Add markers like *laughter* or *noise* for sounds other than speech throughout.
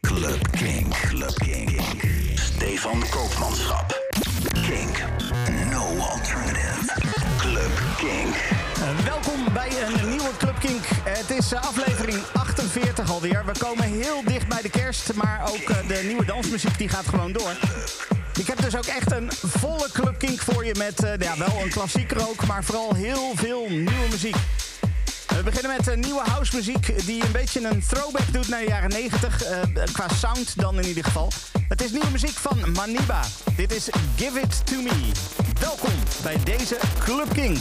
Club King. Club King. Stefan Koopmanschap. King. No alternative. Club King. Uh, welkom bij een nieuwe Club Kink. Het is uh, aflevering 48 alweer. We komen heel dicht bij de kerst, maar ook uh, de nieuwe dansmuziek die gaat gewoon door. Ik heb dus ook echt een volle Club Kink voor je met ja, wel een klassieker ook, maar vooral heel veel nieuwe muziek. We beginnen met nieuwe house muziek die een beetje een throwback doet naar de jaren 90. qua sound dan in ieder geval. Het is nieuwe muziek van Maniba. Dit is Give It To Me. Welkom bij deze Club Kink.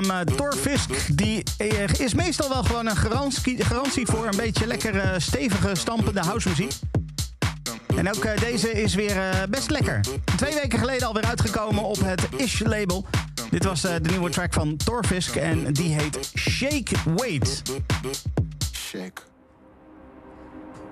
Naam uh, Torfisk die, uh, is meestal wel gewoon een garantie, garantie voor een beetje lekkere, stevige, stampende housemuziek. En ook uh, deze is weer best lekker. Twee weken geleden alweer uitgekomen op het Ish-label. Dit was de nieuwe track van Torfisk en die heet Shake Weight. Shake.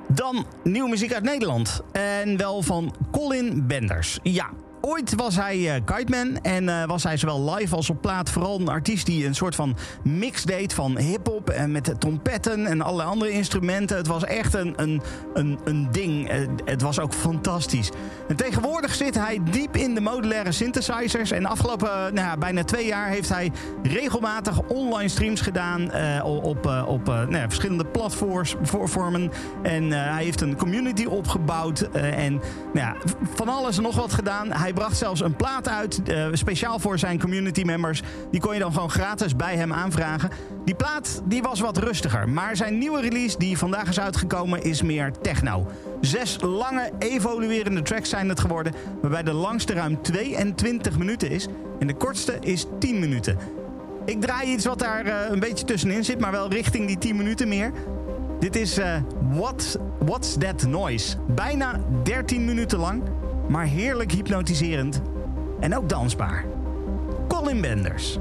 Dan nieuwe muziek uit Nederland. En wel van Colin Benders. Ja, ooit was hij uh, kiteman en uh, was hij zowel live als op plaat vooral een artiest die een soort van mix deed van hip-hop en met trompetten en allerlei andere instrumenten. Het was echt een, een, een, een ding. Het was ook fantastisch. En tegenwoordig zit hij diep in de modulaire synthesizers. En afgelopen nou ja, bijna twee jaar heeft hij regelmatig online streams gedaan op, op nou ja, verschillende platformen. En hij heeft een community opgebouwd en nou ja, van alles en nog wat gedaan. Hij bracht zelfs een plaat uit, uh, speciaal voor zijn community members. Die kon je dan gewoon gratis bij hem aanvragen. Die plaat die was wat rustiger, maar zijn nieuwe release die vandaag is uitgekomen is meer techno. Zes lange evoluerende tracks zijn het geworden, waarbij de langste ruim 22 minuten is en de kortste is 10 minuten. Ik draai iets wat daar uh, een beetje tussenin zit, maar wel richting die 10 minuten meer. Dit is uh, What, What's That Noise? Bijna 13 minuten lang maar heerlijk hypnotiserend en ook dansbaar. Colin Benders.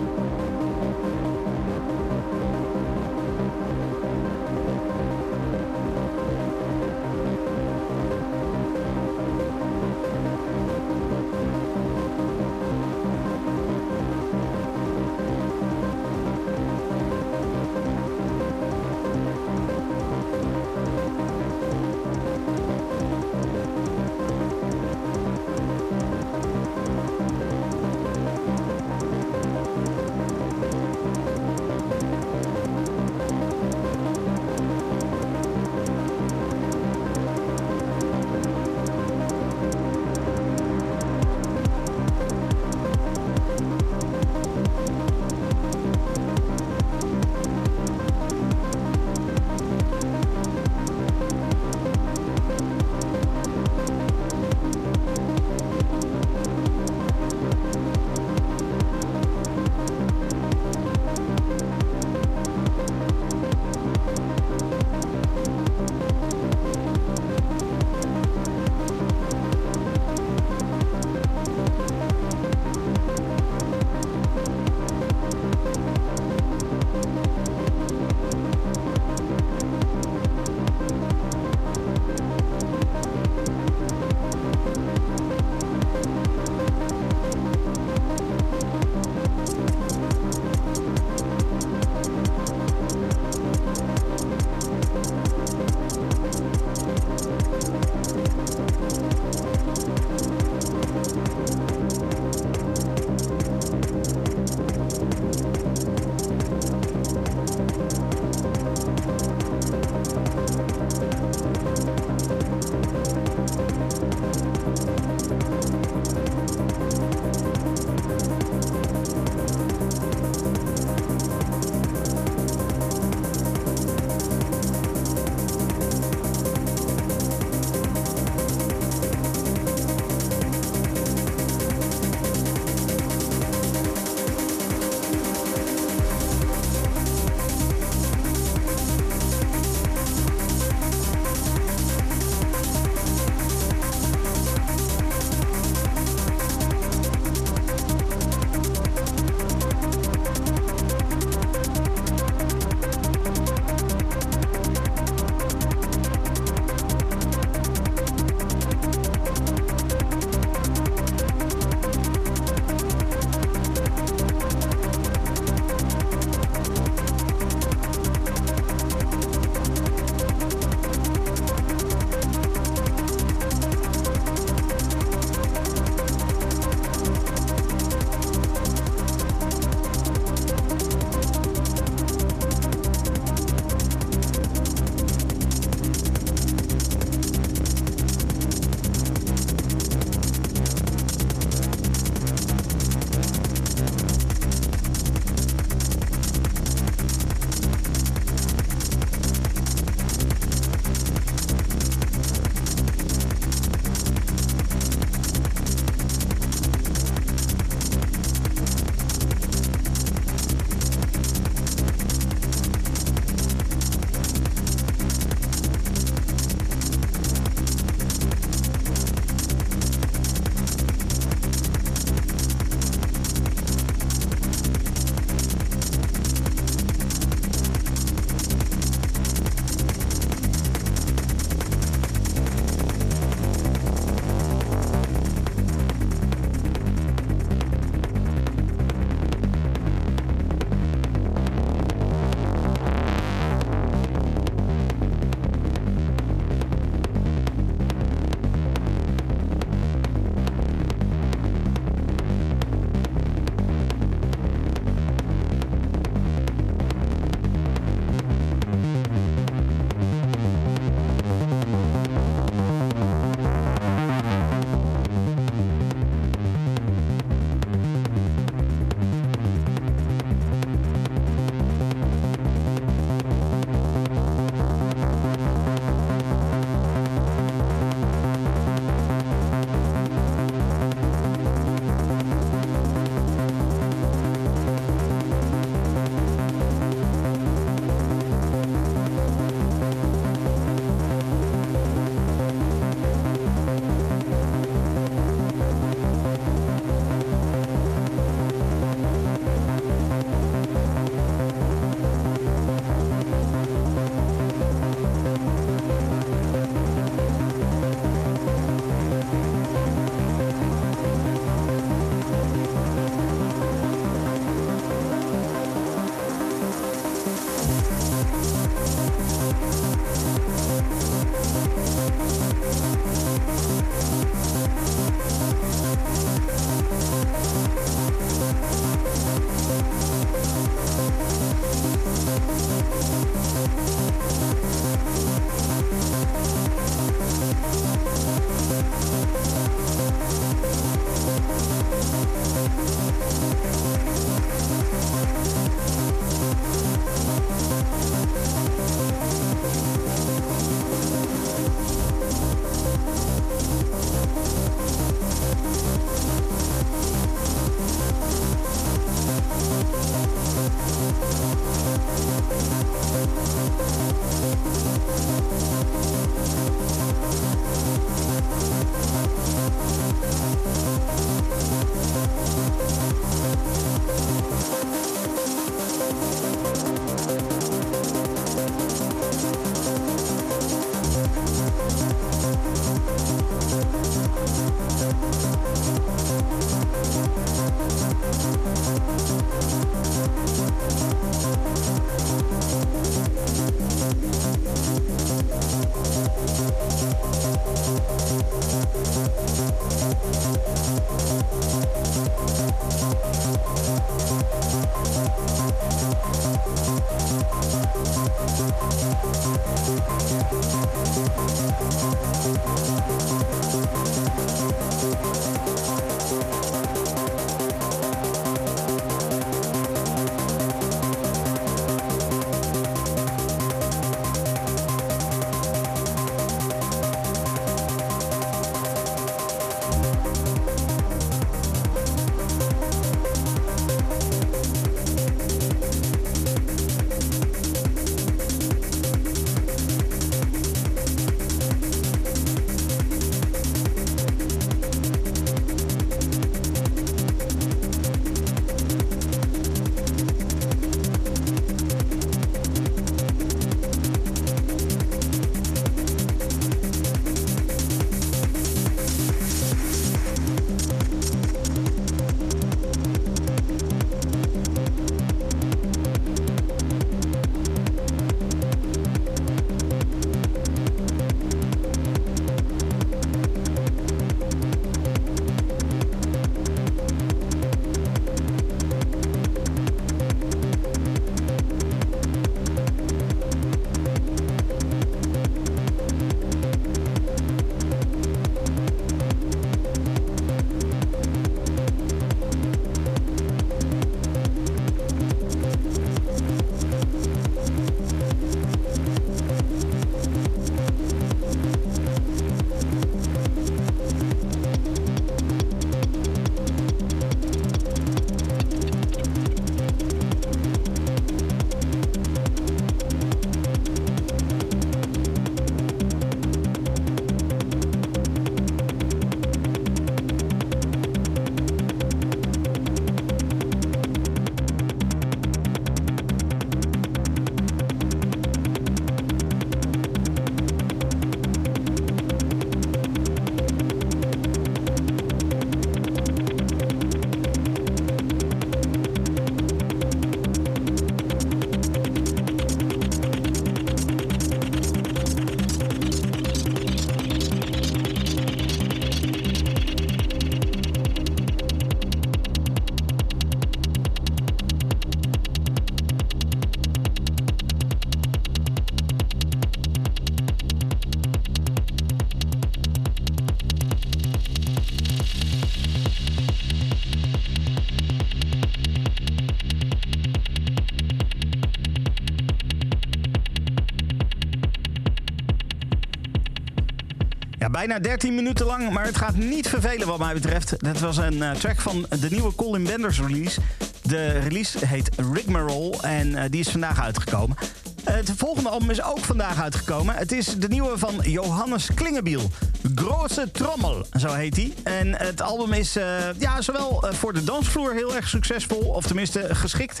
Bijna 13 minuten lang, maar het gaat niet vervelen wat mij betreft. Dat was een uh, track van de nieuwe Colin Benders release. De release heet Rigmarole en uh, die is vandaag uitgekomen. Het volgende album is ook vandaag uitgekomen. Het is de nieuwe van Johannes Klingebiel. Große Trommel, zo heet hij. En het album is uh, ja, zowel voor de dansvloer heel erg succesvol, of tenminste geschikt.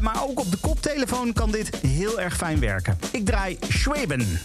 Maar ook op de koptelefoon kan dit heel erg fijn werken. Ik draai Schweben.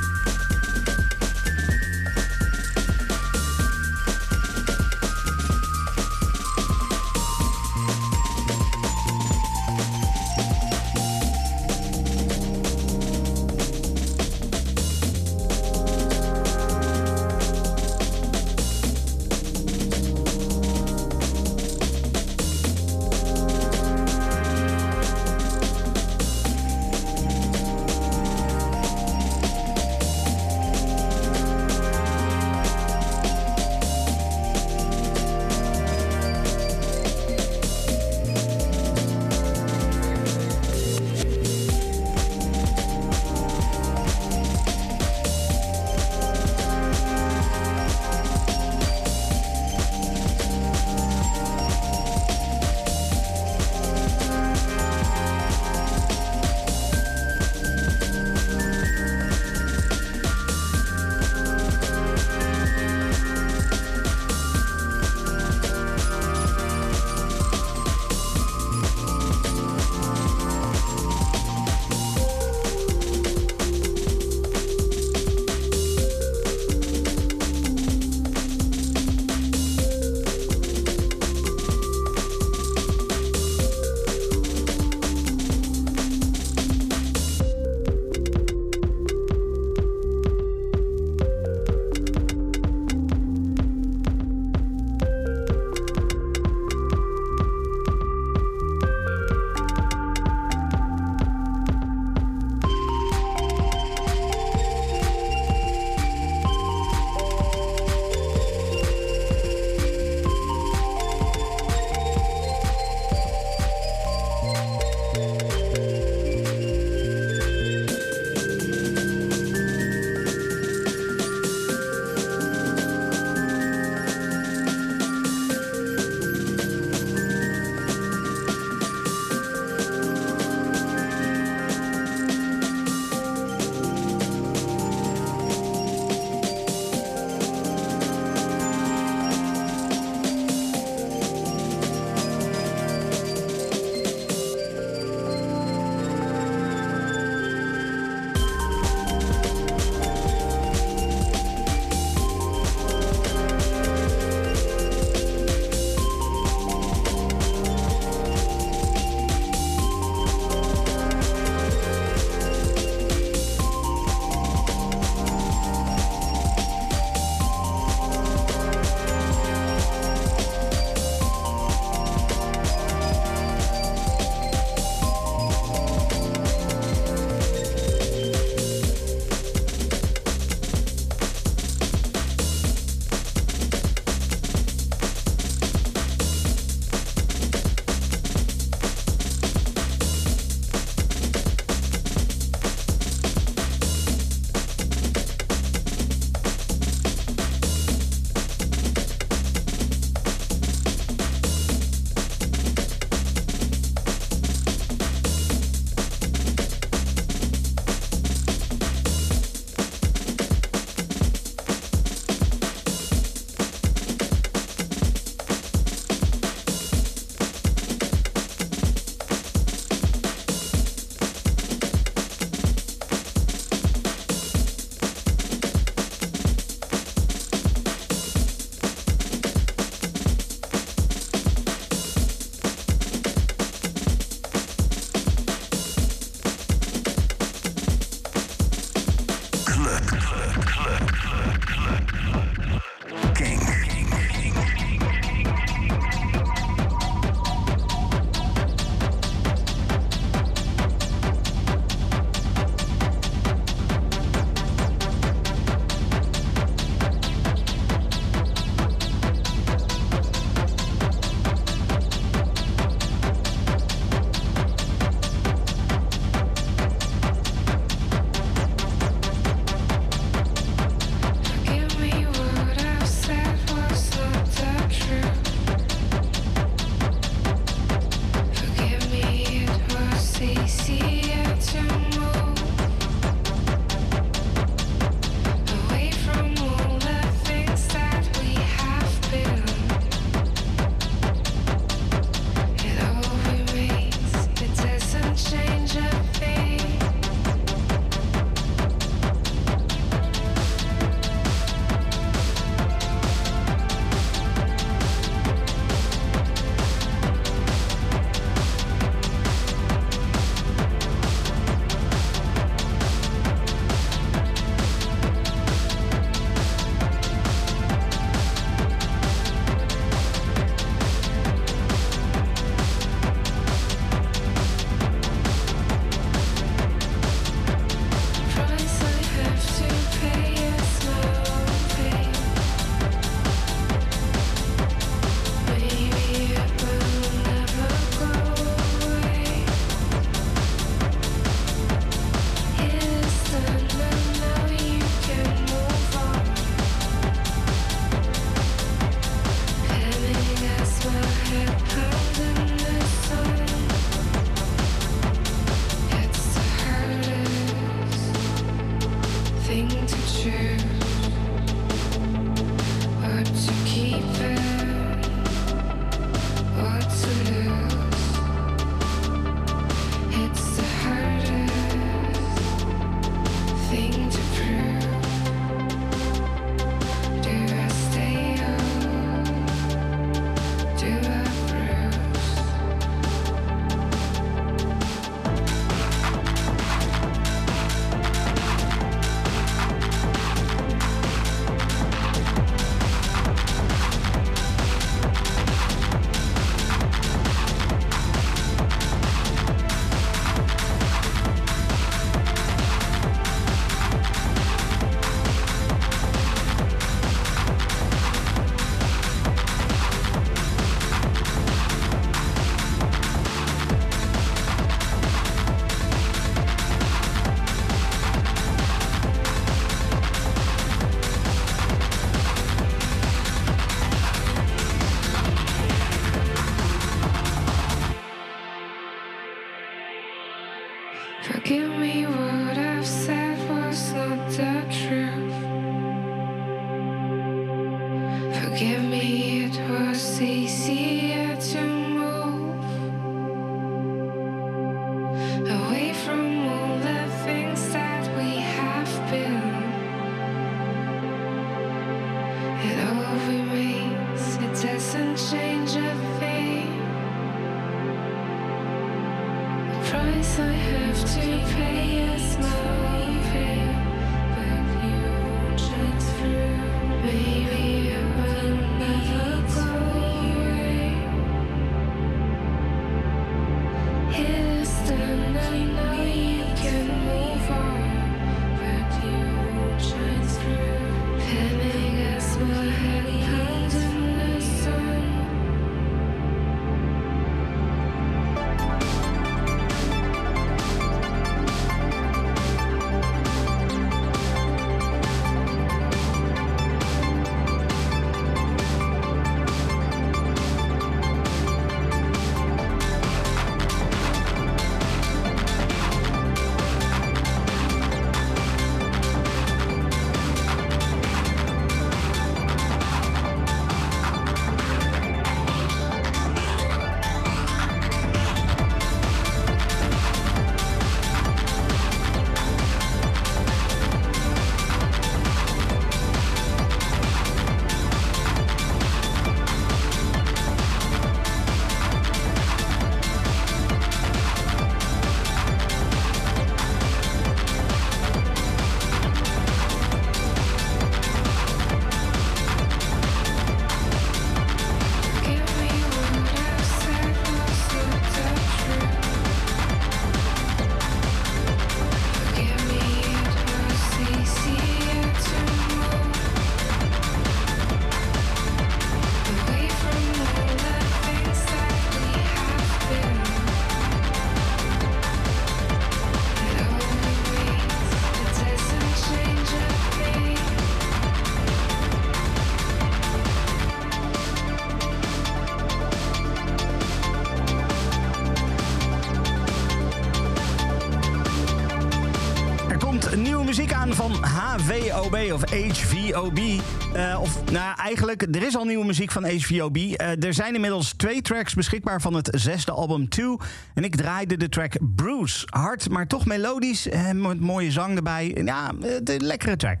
Of HVOB. Uh, of nou, eigenlijk, er is al nieuwe muziek van HVOB. Uh, eh, er zijn inmiddels twee tracks beschikbaar van het zesde album 2. En ik draaide de track Bruce. Hard, maar toch melodisch. En met mooie zang erbij. Ja, de lekkere track.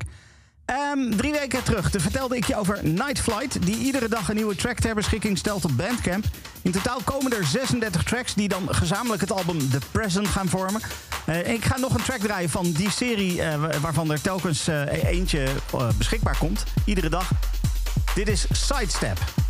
Um, drie weken terug vertelde ik je over Night Flight, die iedere dag een nieuwe track ter beschikking stelt op Bandcamp. In totaal komen er 36 tracks die dan gezamenlijk het album The Present gaan vormen. Uh, ik ga nog een track draaien van die serie, uh, waarvan er telkens uh, eentje beschikbaar komt, iedere dag. Dit is Sidestep.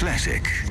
Classic.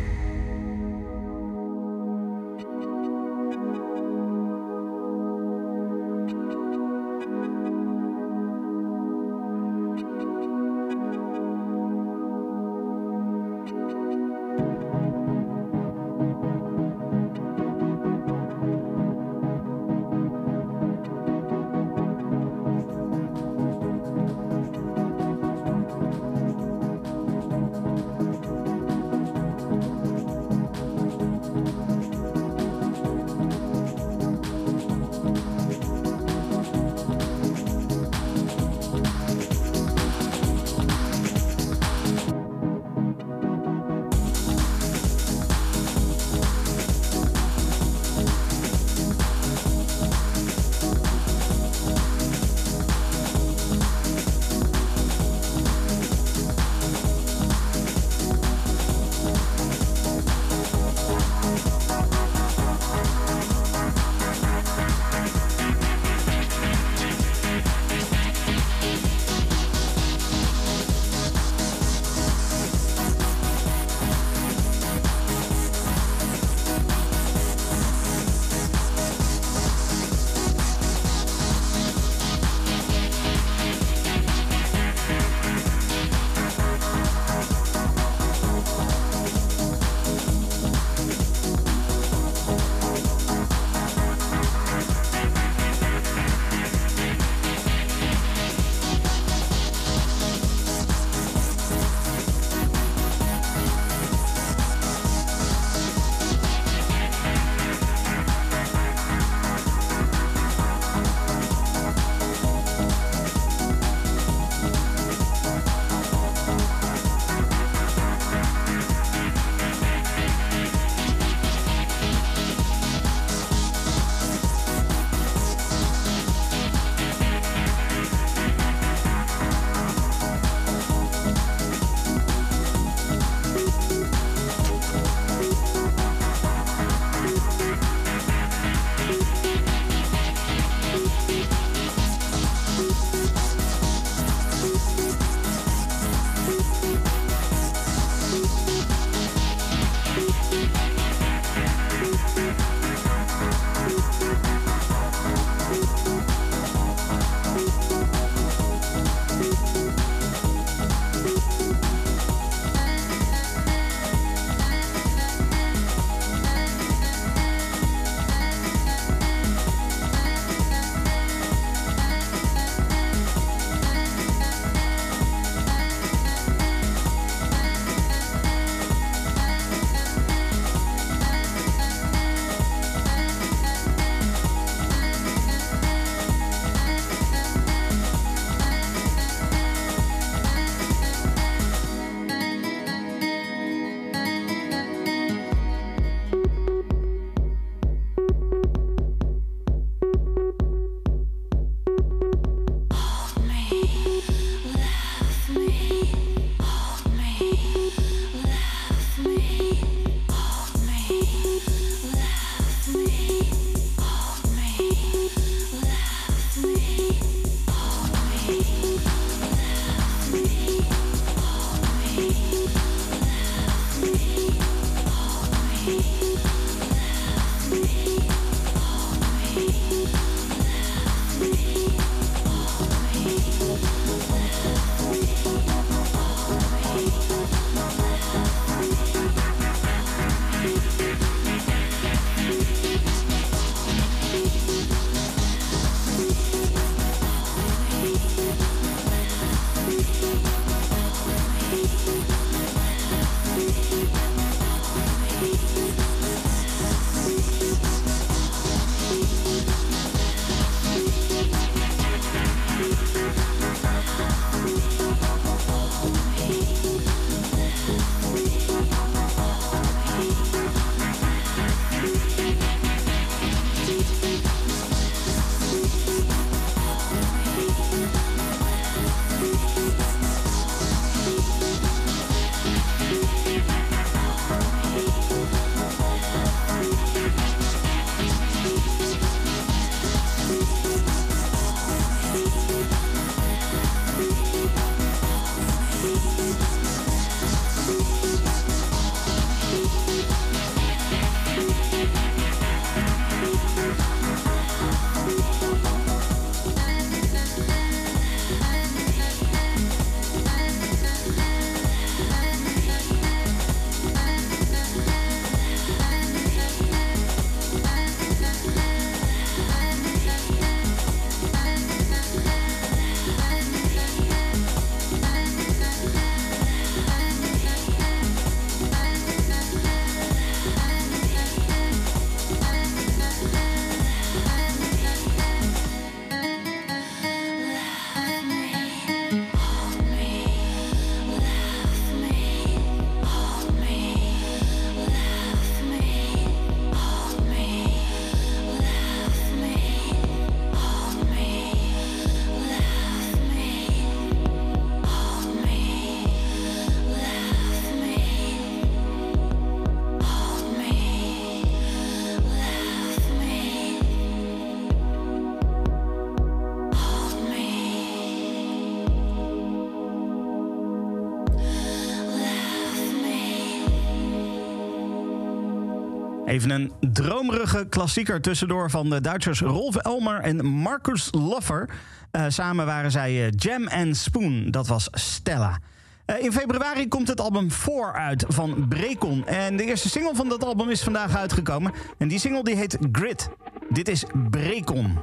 Even een dromerige klassieker tussendoor van de Duitsers Rolf Elmer en Marcus Loffer. Uh, samen waren zij uh, Jam and Spoon, dat was Stella. Uh, in februari komt het album 4 uit van Brecon. En de eerste single van dat album is vandaag uitgekomen. En die single die heet Grit. Dit is Brecon.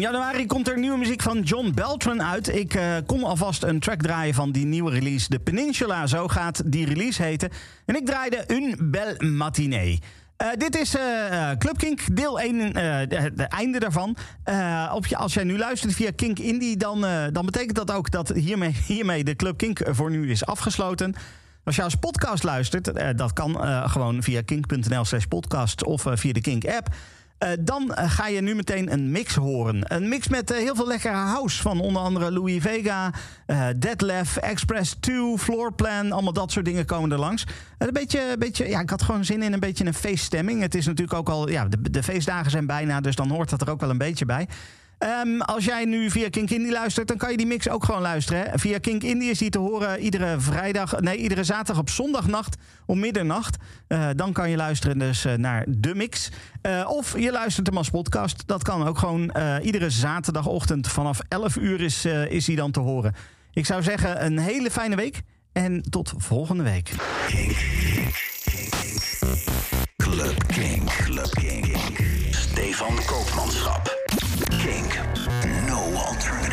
In januari komt er nieuwe muziek van John Beltran uit. Ik uh, kom alvast een track draaien van die nieuwe release. De Peninsula, zo gaat die release heten. En ik draaide Un Bel Matinee. Uh, dit is uh, Club Kink, deel 1, het einde daarvan. op je, als jij nu luistert via Kink Indie, dan, dan betekent dat ook dat hiermee, *laughs* hiermee de Club Kink voor nu is afgesloten. Als je als podcast luistert, dat kan gewoon via kink.nl slash podcast of via de Kink app. Uh, dan uh, ga je nu meteen een mix horen. Een mix met uh, heel veel lekkere house van onder andere Louis Vega, Deadlef, Express 2, Floorplan. Allemaal dat soort dingen komen er langs. een beetje, beetje, ja, ik had gewoon zin in een beetje een feeststemming. Het is natuurlijk ook al, ja, de, de feestdagen zijn bijna, dus dan hoort dat er ook wel een beetje bij. Um, als jij nu via Kink Indie luistert, dan kan je die mix ook gewoon luisteren. Hè? Via Kink Indie is die te horen iedere vrijdag, nee, iedere zaterdag op zondagnacht om middernacht. Uh, dan kan je luisteren dus uh, naar de mix. Uh, of je luistert hem als podcast. Dat kan ook gewoon iedere zaterdagochtend vanaf 11 uur is, is die dan te horen. Ik zou zeggen, een hele fijne week en tot volgende week. Club. Club. Stefan Koopmanschap. Kink. No alternative.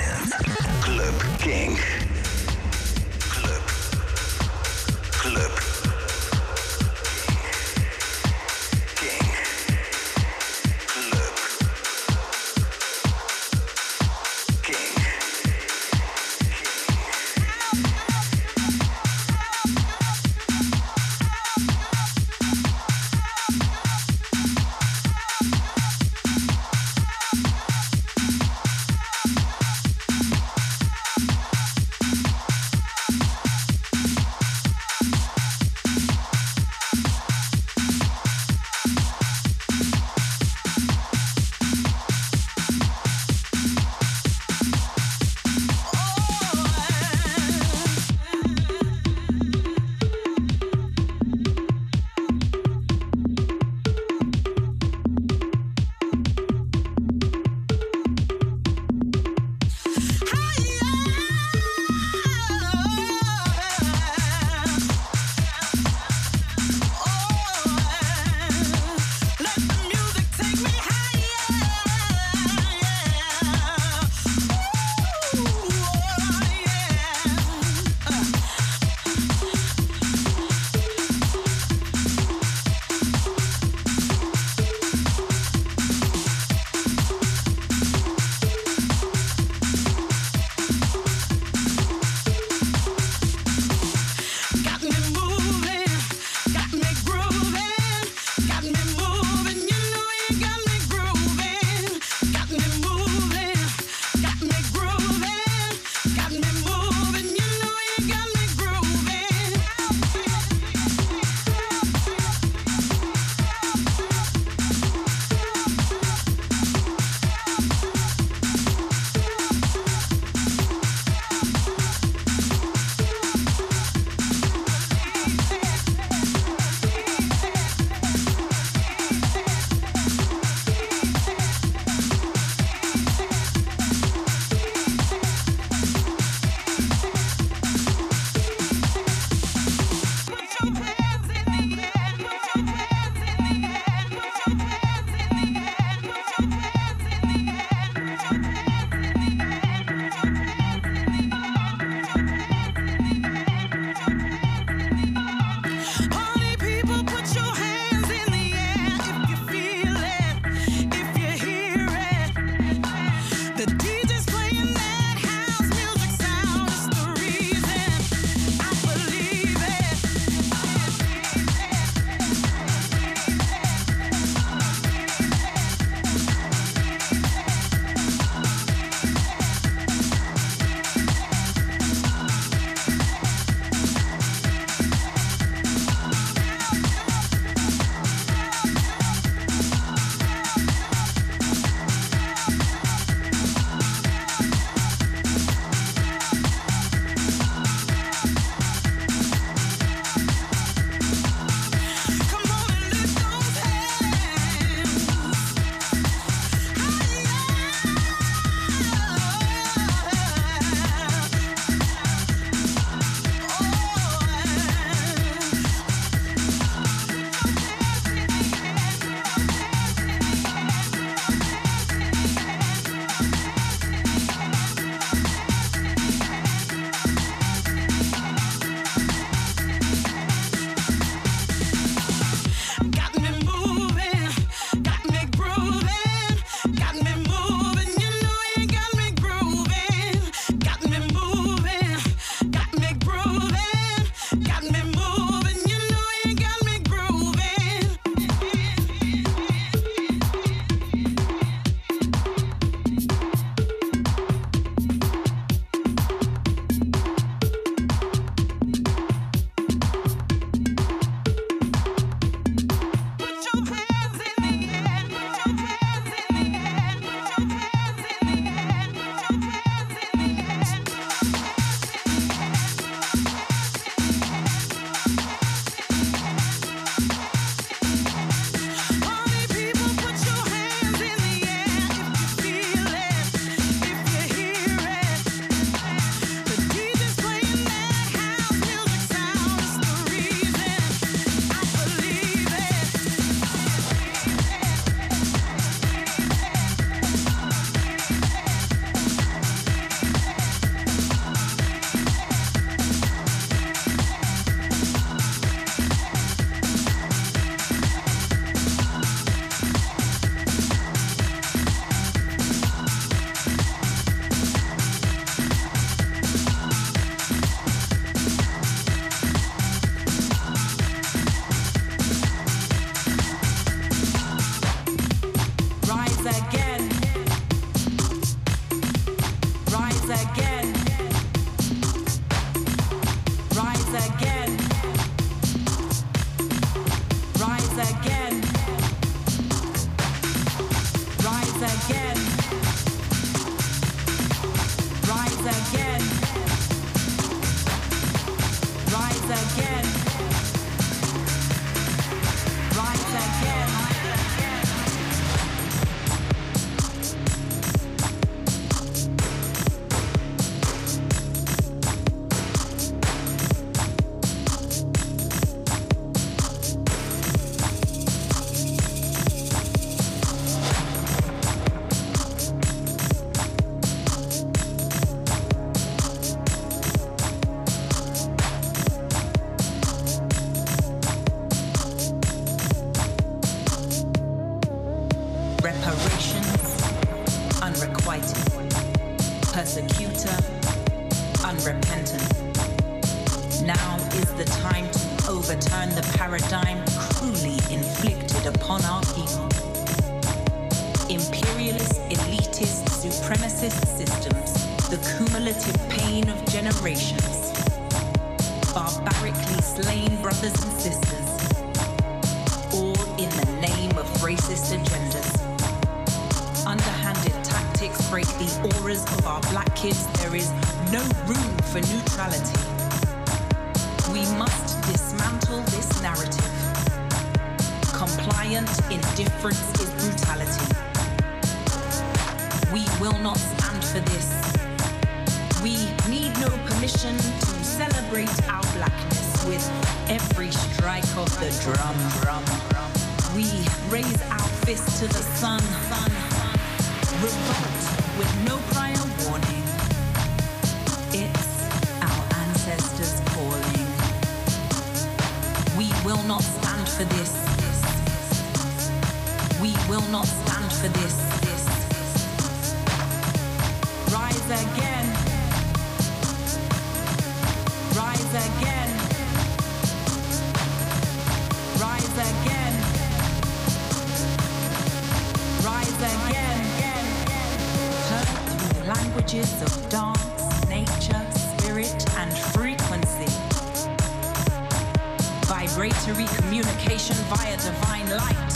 vibratory communication via divine light.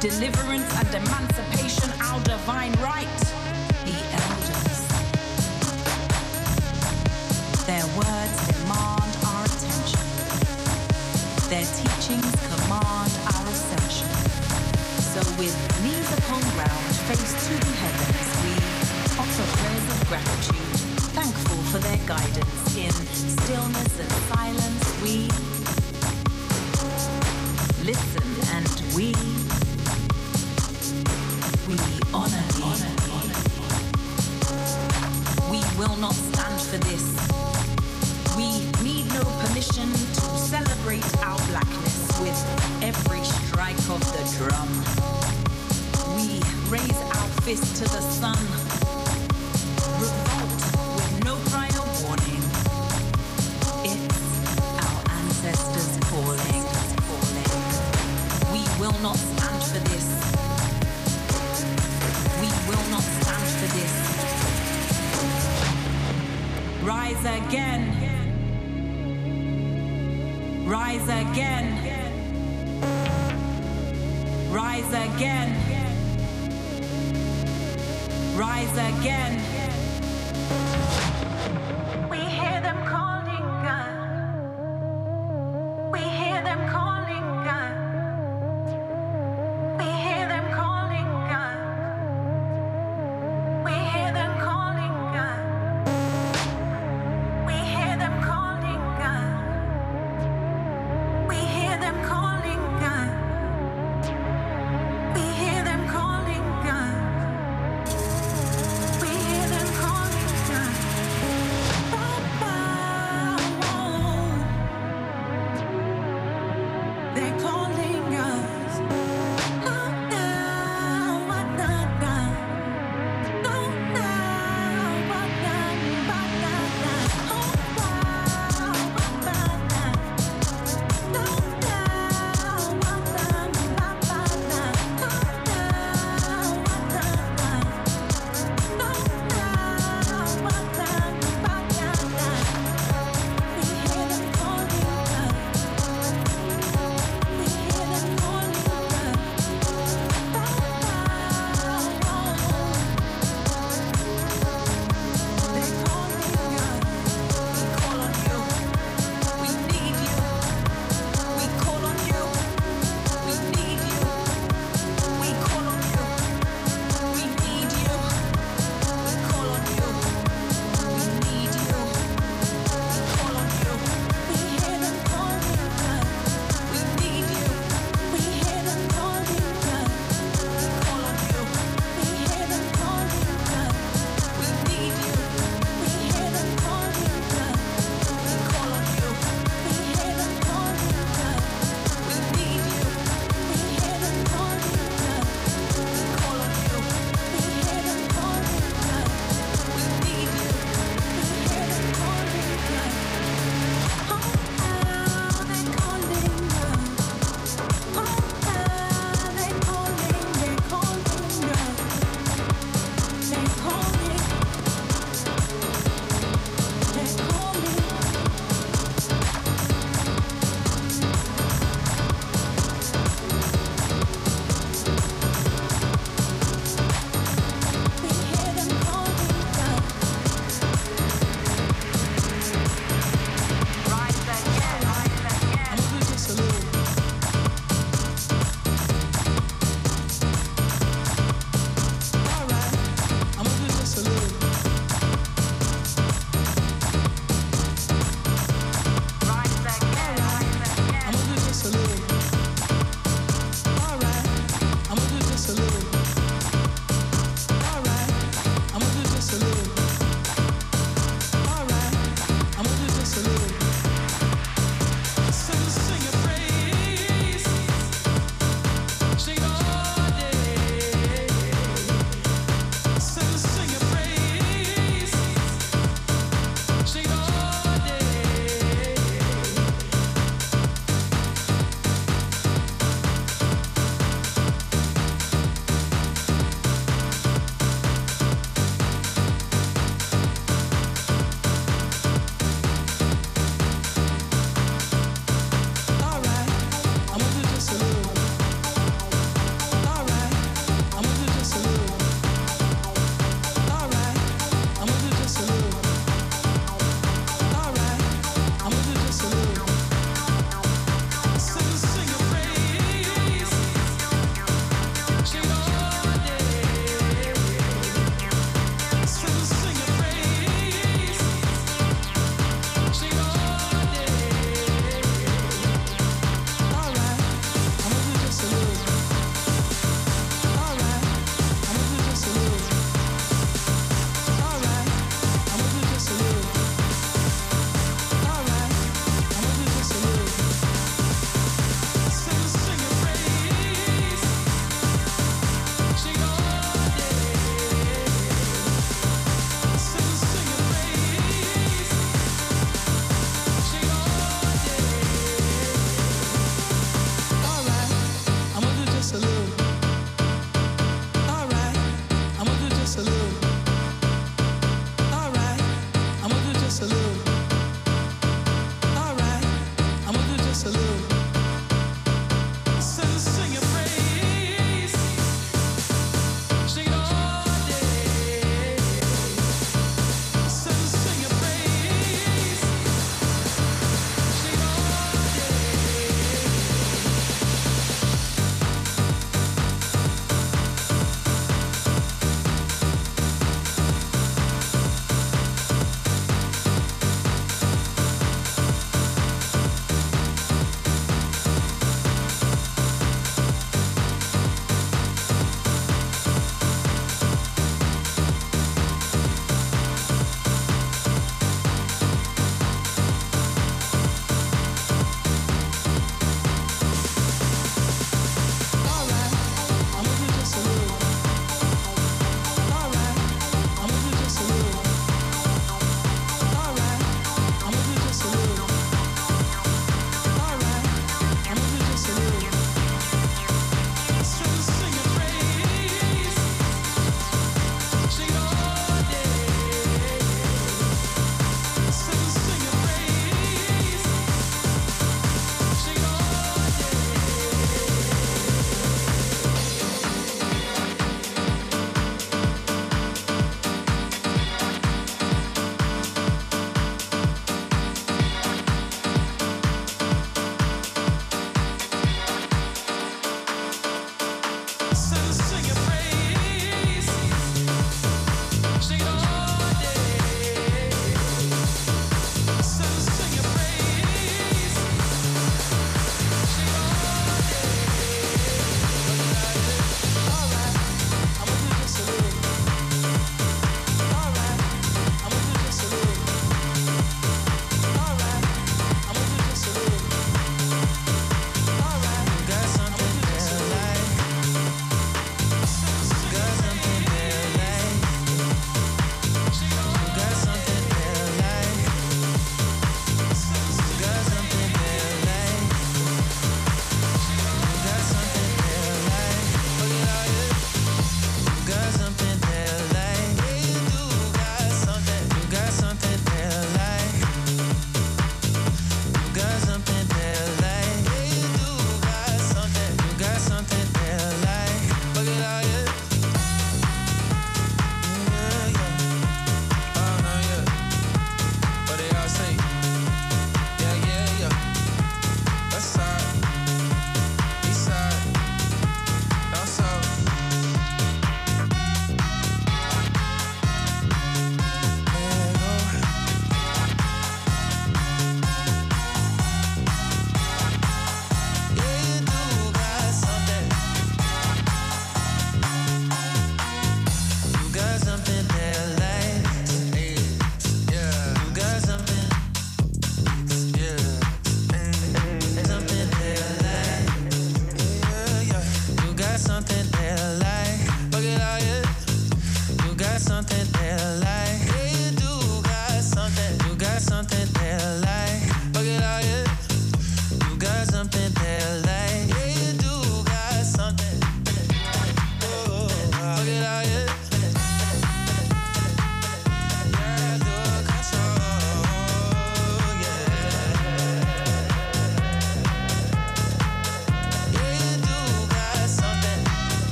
Deliverance and emancipation, our divine right. The elders. Their words demand our attention. Their teachings command our ascension. So with knees upon ground, face to the heavens, we offer prayers of gratitude, thankful for their guidance. In stillness and silence, we We. We will not stand for this. We need no permission to celebrate our blackness with every strike of the drum. We raise our to the sun again. Rise again. Rise again. Rise again.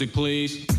Music, please.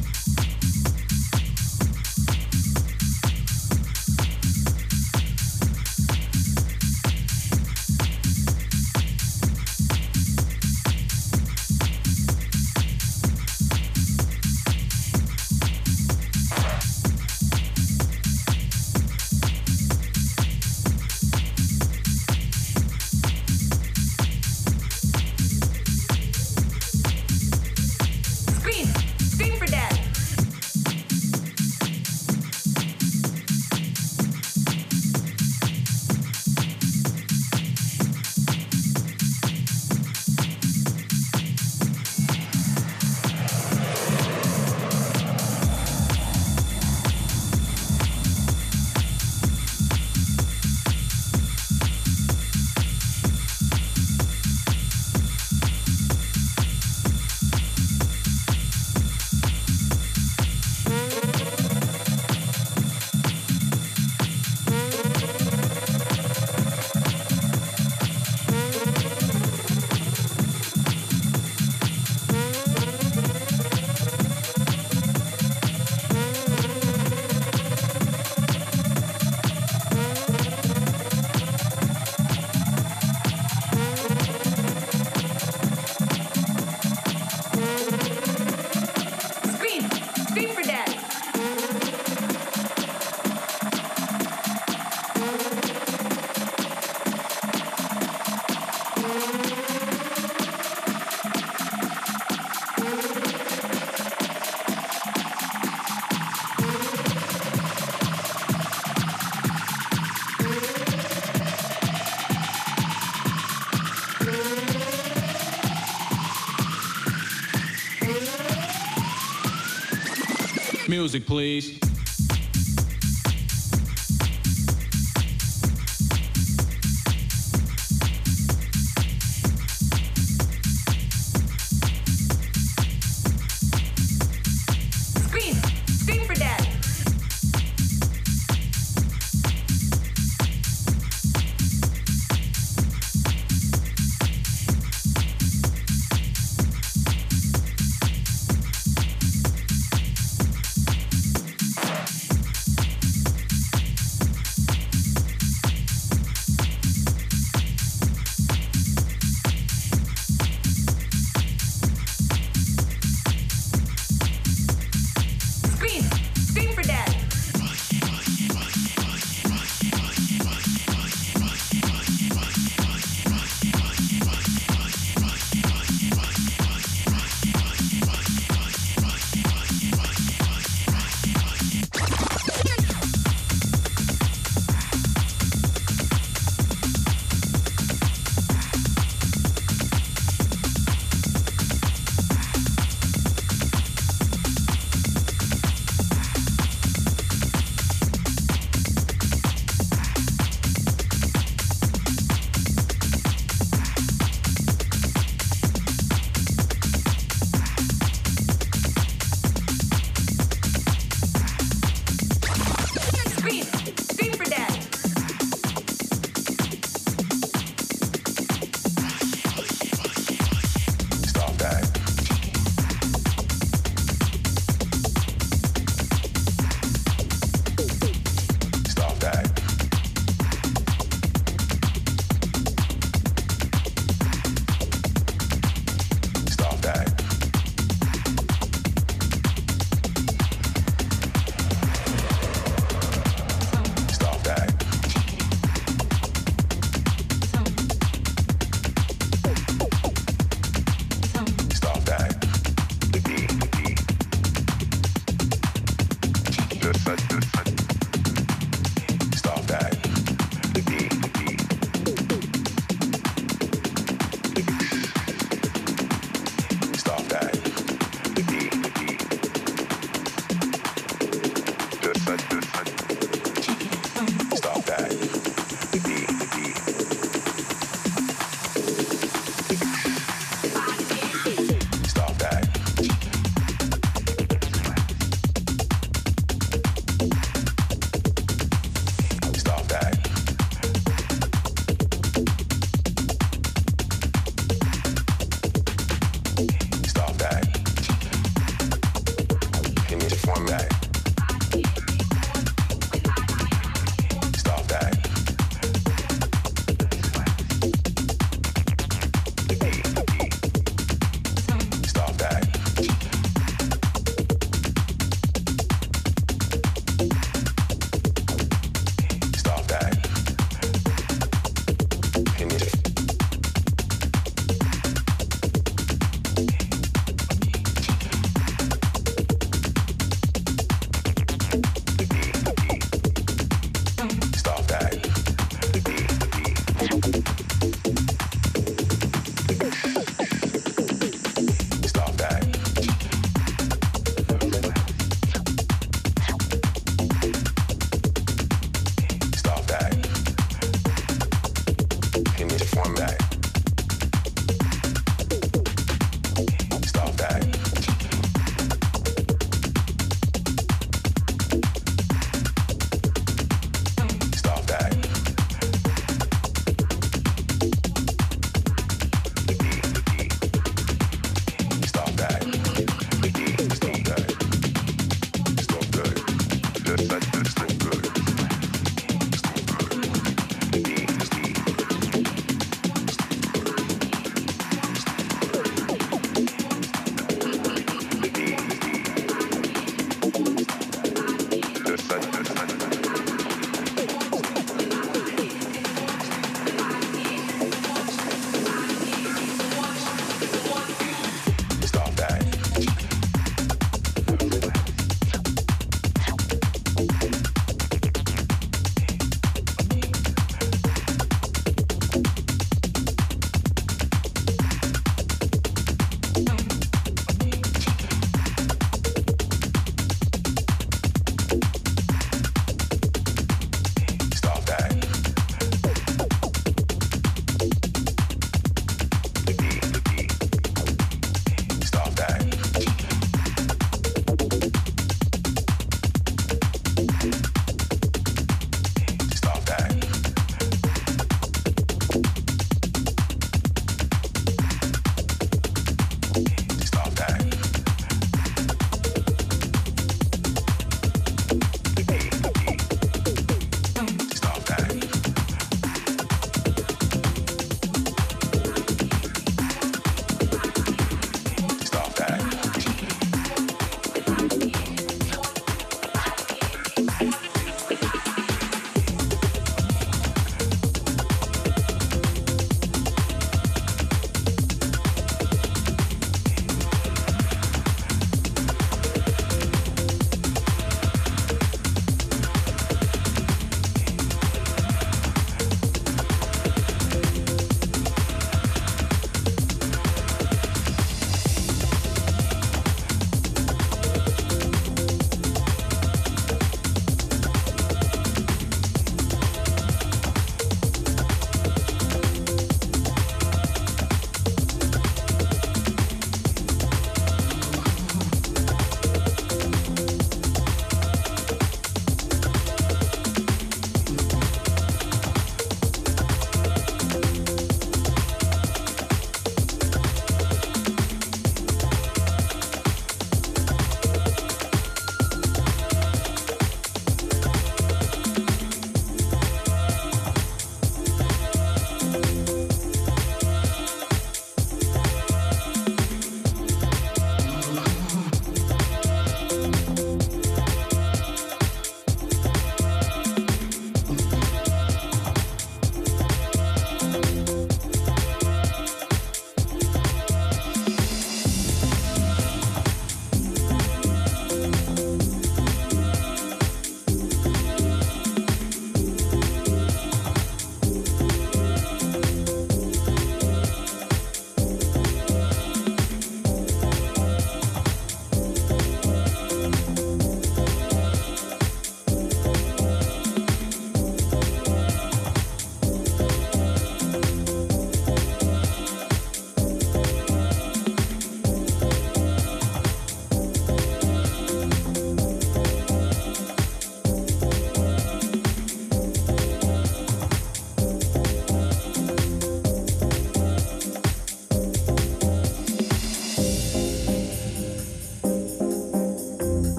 Music, please.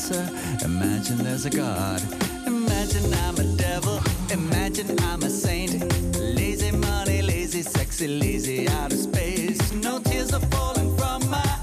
answer. Imagine there's a God. Imagine I'm a devil. Imagine I'm a saint. Lazy money, lazy, sexy, lazy out of space. No tears are falling from my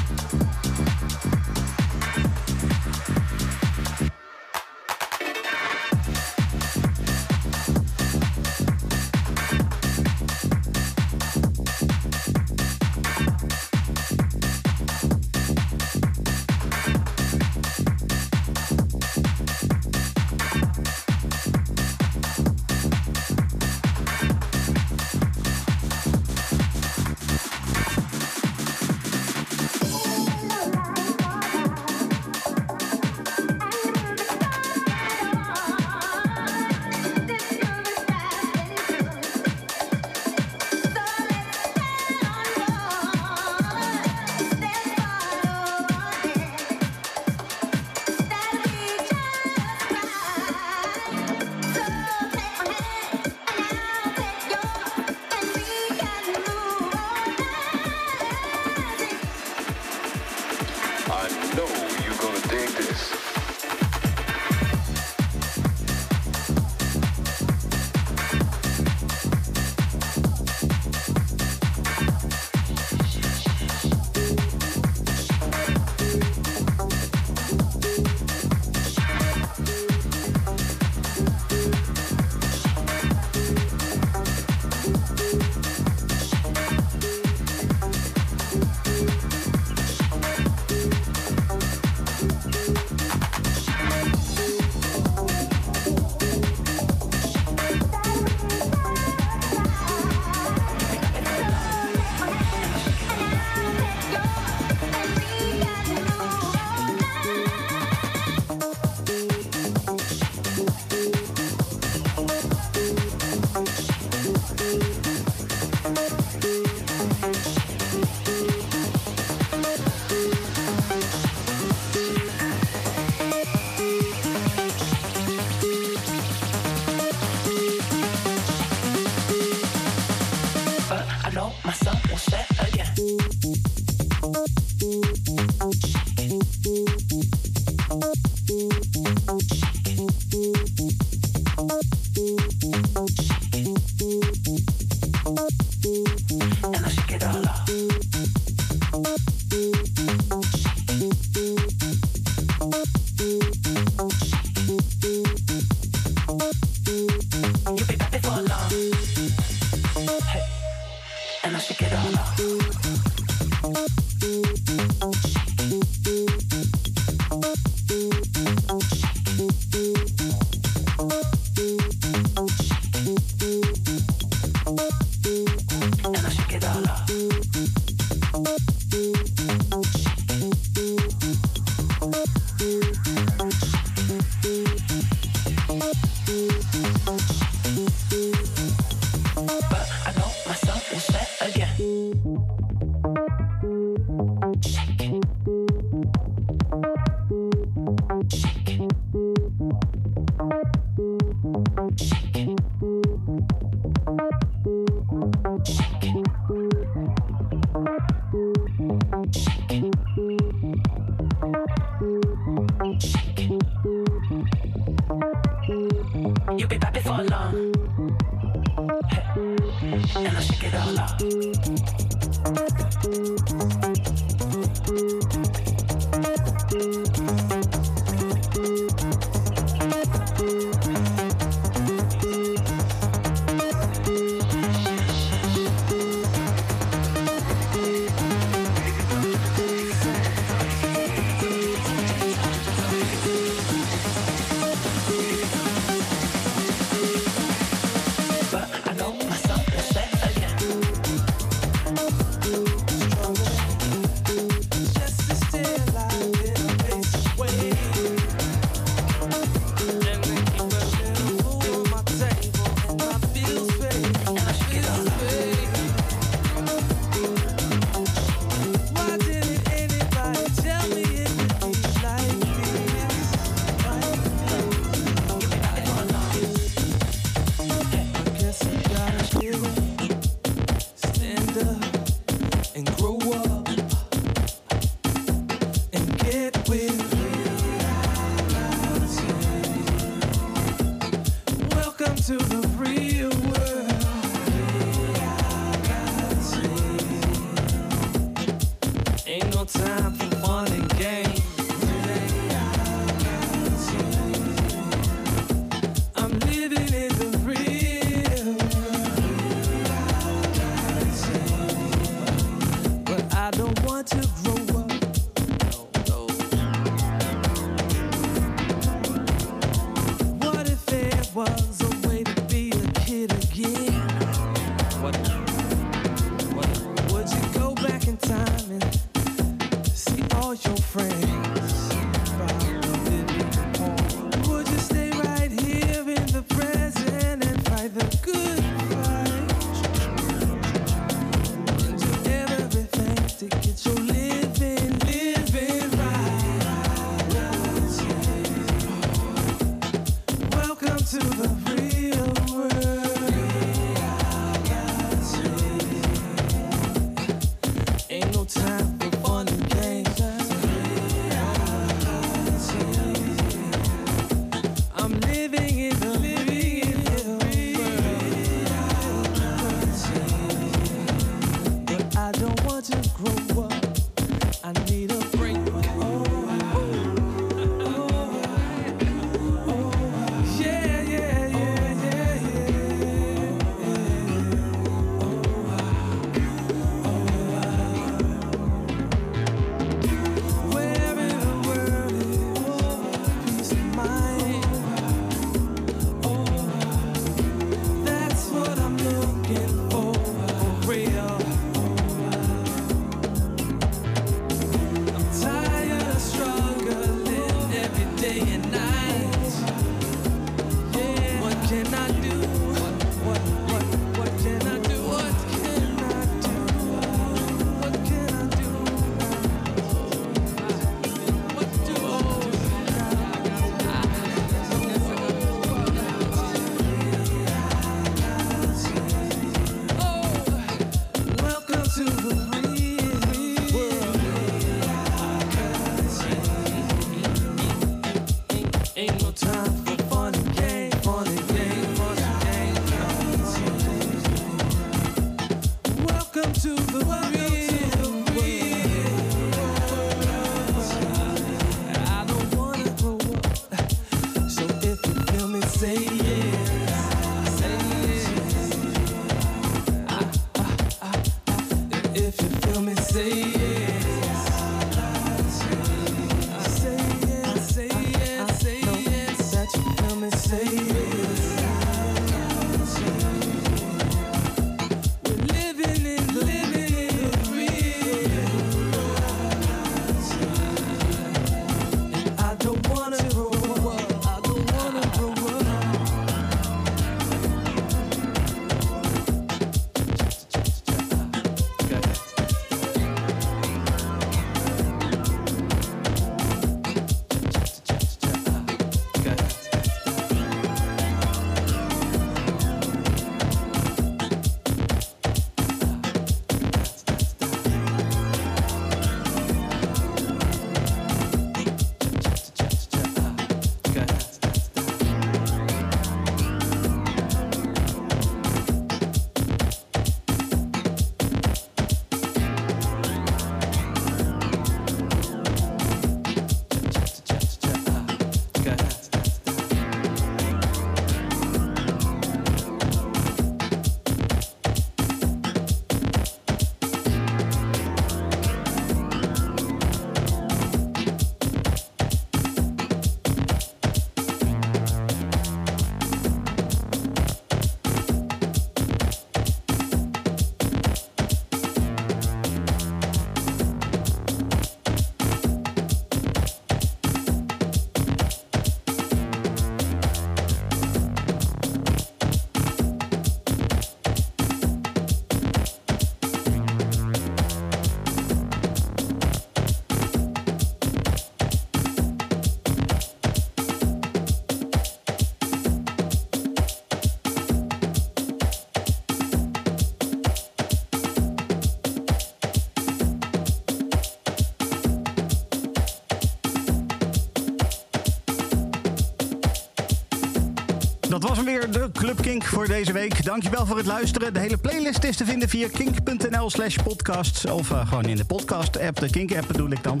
was hem weer, de Club Kink voor deze week. Dankjewel voor het luisteren. De hele playlist is te vinden via kink.nl slash podcast. Of eh, gewoon in de podcast-app, de Kink-app bedoel ik dan.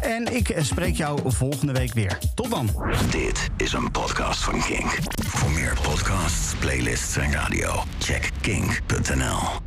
En ik spreek jou volgende week weer. Tot dan. Dit is een podcast van Kink. Voor meer podcasts, playlists en radio, check kink.nl.